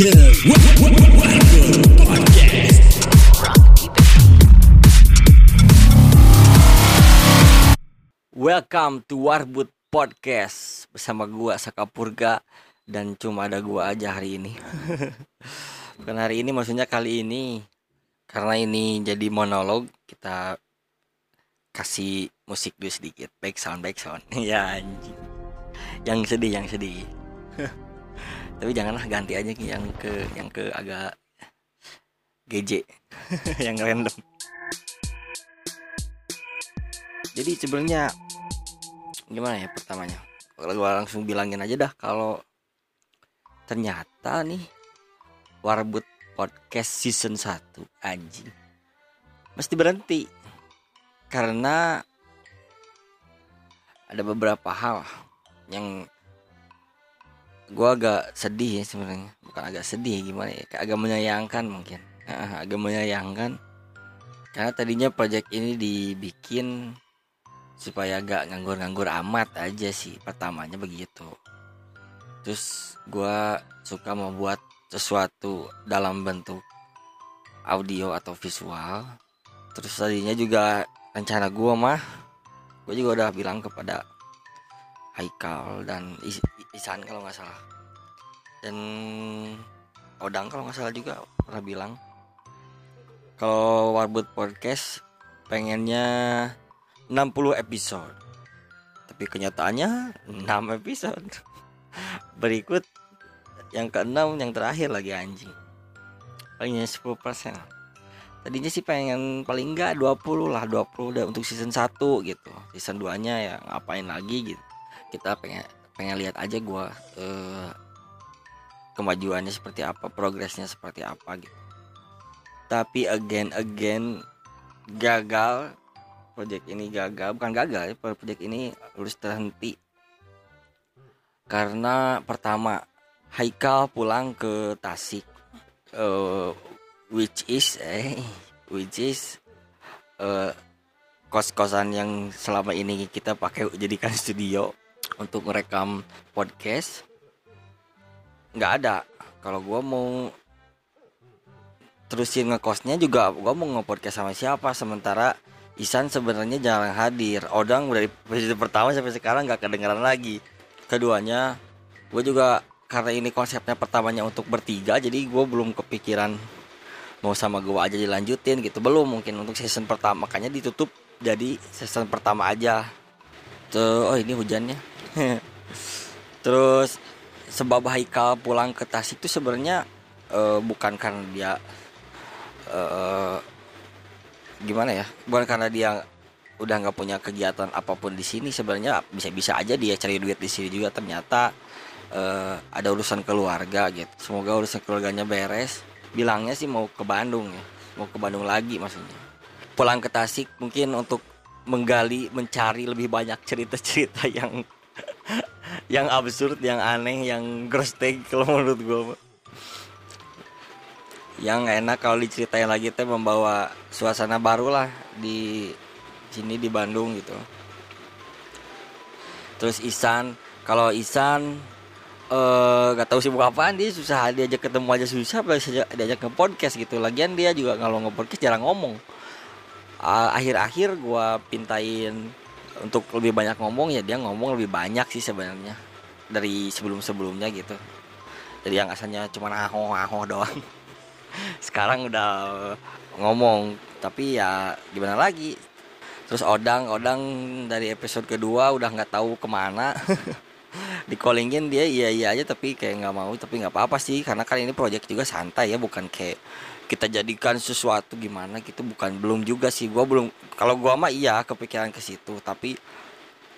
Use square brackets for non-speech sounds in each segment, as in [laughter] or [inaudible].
to Warbut Podcast. Welcome to Warbut Podcast. Bersama gua Sakapurga dan cuma ada gua aja hari ini. [laughs] Bukan hari ini maksudnya kali ini. Karena ini jadi monolog kita kasih musik dulu sedikit. Back sound back sound [laughs] ya anjing. Yang sedih yang sedih [laughs] tapi janganlah ganti aja yang ke yang ke agak GJ [laughs] yang random. Jadi sebenarnya gimana ya pertamanya? Kalau gua langsung bilangin aja dah kalau ternyata nih Warbut Podcast season 1 anjing mesti berhenti. Karena ada beberapa hal yang gua agak sedih ya sebenarnya. Bukan agak sedih gimana ya? Agak menyayangkan mungkin. Agak menyayangkan. Karena tadinya project ini dibikin supaya agak nganggur-nganggur amat aja sih pertamanya begitu. Terus gua suka membuat sesuatu dalam bentuk audio atau visual. Terus tadinya juga rencana gua mah gue juga udah bilang kepada Haikal dan Is- Isan kalau nggak salah. Dan Odang kalau nggak salah juga pernah bilang kalau Warbut Podcast pengennya 60 episode tapi kenyataannya 6 episode. [laughs] Berikut yang keenam yang terakhir lagi anjing. Palingnya 10% tadinya sih pengen paling enggak 20 lah 20 udah untuk season 1 gitu. Season 2 nya ya ngapain lagi gitu. Kita pengen pengen lihat aja gua eh, kemajuannya seperti apa progresnya seperti apa gitu. Tapi again again gagal project ini gagal bukan gagal ya project ini harus terhenti. Karena pertama Haikal pulang ke Tasik eh, which is eh which is eh, kos-kosan yang selama ini kita pakai jadikan studio untuk merekam podcast? Nggak ada. Kalau gua mau terusin ngekosnya juga gua mau nge-podcast sama siapa? Sementara Isan sebenarnya jarang hadir. Odang dari episode pertama sampai sekarang nggak kedengeran lagi. Keduanya gue juga karena ini konsepnya pertamanya untuk bertiga jadi gue belum kepikiran mau sama gue aja dilanjutin gitu. Belum mungkin untuk season pertama. Makanya ditutup jadi season pertama aja. Tuh oh ini hujannya [laughs] terus sebab Haikal pulang ke Tasik itu sebenarnya eh, bukan karena dia eh, gimana ya bukan karena dia udah nggak punya kegiatan apa pun di sini sebenarnya bisa-bisa aja dia cari duit di sini juga. Ternyata eh, ada urusan keluarga gitu. Semoga urusan keluarganya beres. Bilangnya sih mau ke Bandung ya mau ke Bandung lagi maksudnya. Pulang ke Tasik mungkin untuk menggali mencari lebih banyak cerita-cerita yang [laughs] yang absurd yang aneh yang grostek kalau menurut gue yang enak kalau diceritain lagi teh membawa suasana baru lah di sini di Bandung gitu. Terus Isan kalau Isan eh gak tahu sibuk apaan dia susah diajak ketemu aja susah bisa diajak ke podcast gitu. Lagian dia juga kalau nge-podcast jarang ngomong. Akhir-akhir gua pintain untuk lebih banyak ngomong ya dia ngomong lebih banyak sih sebenarnya dari sebelum-sebelumnya gitu. Jadi yang asalnya cuma aho-aho doang. [laughs] Sekarang udah ngomong tapi ya gimana lagi? Terus odang odang dari episode kedua udah nggak tahu ke mana. [laughs] Di callingin dia iya iya aja tapi kayak nggak mau tapi nggak apa-apa sih. Karena kan ini project juga santai ya bukan kayak kita jadikan sesuatu gimana gitu bukan belum juga sih. Gua belum kalau gua mah iya kepikiran ke situ. Tapi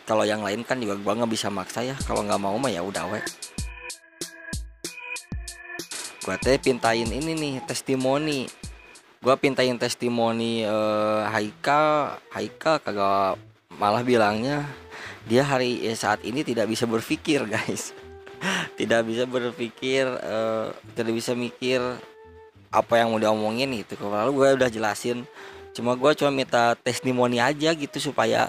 kalau yang lain kan juga gua nggak bisa maksa ya. Kalau nggak mau mah ya udah we. Gua teh pintain ini nih testimoni. Gua pintain testimoni eh, Haika Haika kagak malah bilangnya dia hari eh, saat ini tidak bisa berpikir [laughs] guys. Tidak bisa berpikir eh, tidak bisa mikir apa yang mau diomongin gitu. Kalau gue udah jelasin. Cuma gue cuma minta testimoni aja gitu supaya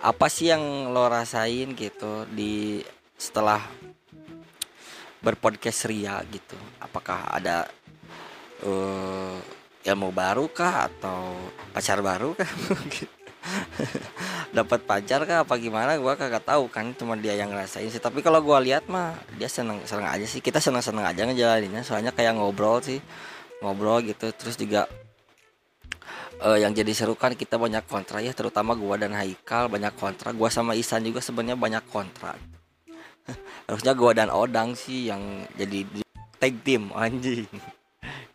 apa sih yang lo rasain gitu di setelah berpodcast ria gitu. Apakah ada eh ilmu baru kah atau pacar baru kah [laughs] [laughs] dapat pacar kah? Apa gimana? Gua kagak tahu kan cuma dia yang ngerasain sih. Tapi kalau gua lihat mah dia seneng seneng aja sih. Kita seneng seneng aja ngejalaninnya. Soalnya kayak ngobrol sih ngobrol gitu. Terus juga eh, yang jadi seru kan kita banyak kontra ya terutama gua dan Haikal banyak kontra. Gua sama Isan juga sebenarnya banyak kontra. [laughs] Harusnya gua dan Odang sih yang jadi di- tag team [laughs] anjing.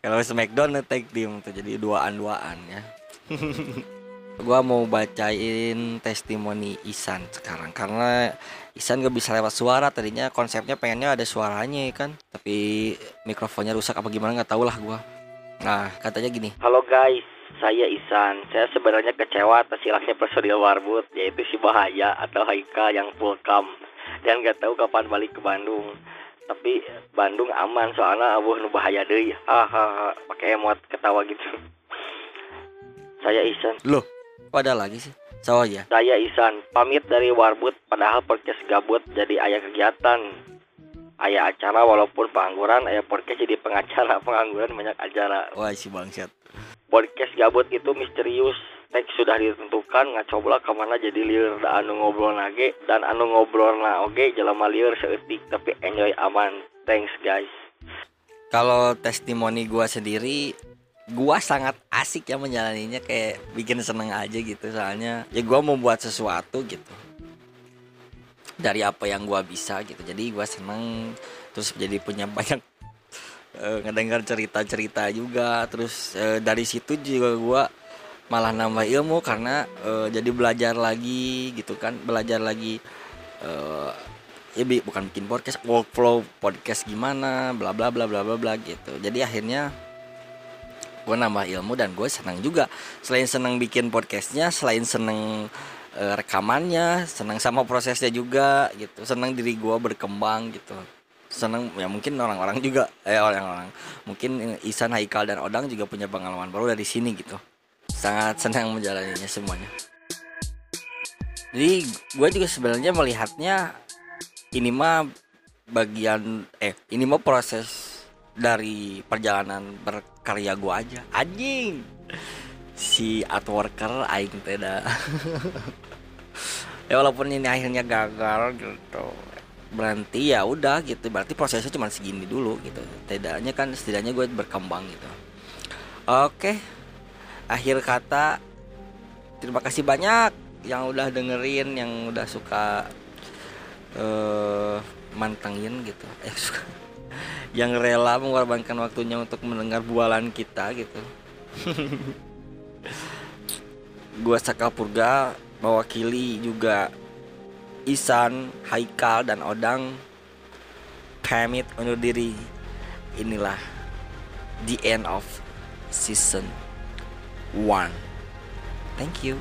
Kalau Smackdown tag team tuh jadi duaan duaan ya gua mau bacain testimoni Isan sekarang karena Isan gak bisa lewat suara tadinya konsepnya pengennya ada suaranya ya kan tapi mikrofonnya rusak apa gimana nggak tahu lah gua nah katanya gini Halo guys, saya Isan. Saya sebenarnya kecewa atas hilangnya personil Warbut, yaitu si Bahaya atau Haika yang full cam. Dan gak tahu kapan balik ke Bandung. Tapi Bandung aman soalnya abuh nu bahaya deui. Hahaha, pakai emot ketawa gitu. Saya Isan. loh kok ada lagi sih? So ya Saya Isan, pamit dari Warbut padahal podcast gabut jadi ayah kegiatan. Ayah acara walaupun pengangguran, ayah podcast jadi pengacara, [laughs] pengangguran banyak acara. wah si bangsat. Podcast gabut itu misterius. Teks sudah ditentukan ngacoba ke mana jadi liur. Da anu ngobrol nage dan anu ngobrol na oge jelema liur seetik tapi enjoy aman. Thanks guys. Kalau testimoni gua sendiri gua sangat asik ya menjalaninya kayak bikin seneng aja gitu. Soalnya ya gua mau buat sesuatu gitu. Dari apa yang gua bisa gitu. Jadi gua seneng terus jadi punya banyak eh, ngedengar cerita-cerita juga. Terus eh, dari situ juga gua malah nambah ilmu karena eh, jadi belajar lagi gitu kan. Belajar lagi eh, ya bukan bikin podcast workflow podcast gimana bla bla bla bla bla bla gitu. Jadi akhirnya gue nambah ilmu dan gue senang juga. Selain senang bikin podcastnya selain senang eh, rekamannya senang sama prosesnya juga gitu. Senang diri gue berkembang gitu. Senang ya mungkin orang-orang juga eh orang-orang. Mungkin Isan Haikal dan Odang juga punya pengalaman baru dari sini gitu. Sangat senang menjalaninya semuanya. Jadi gue juga sebenarnya melihatnya ini mah bagian eh ini mah proses dari perjalanan berkarya gua aja. Anjing! Si artworker aing teh dah. [laughs] ya walaupun ini akhirnya gagal gitu berarti ya udah gitu. Berarti prosesnya cuma segini dulu gitu. Tidaknya kan setidaknya gue berkembang gitu. Oke. Akhir kata terima kasih banyak yang udah dengerin yang udah suka eh mantengin gitu. Eh suka yang rela mengorbankan waktunya untuk mendengar bualan kita gitu. [laughs] Gua Saka Purga mewakili juga Isan, Haikal dan Odang. Pamit undur diri. Inilah the end of season 1 thank you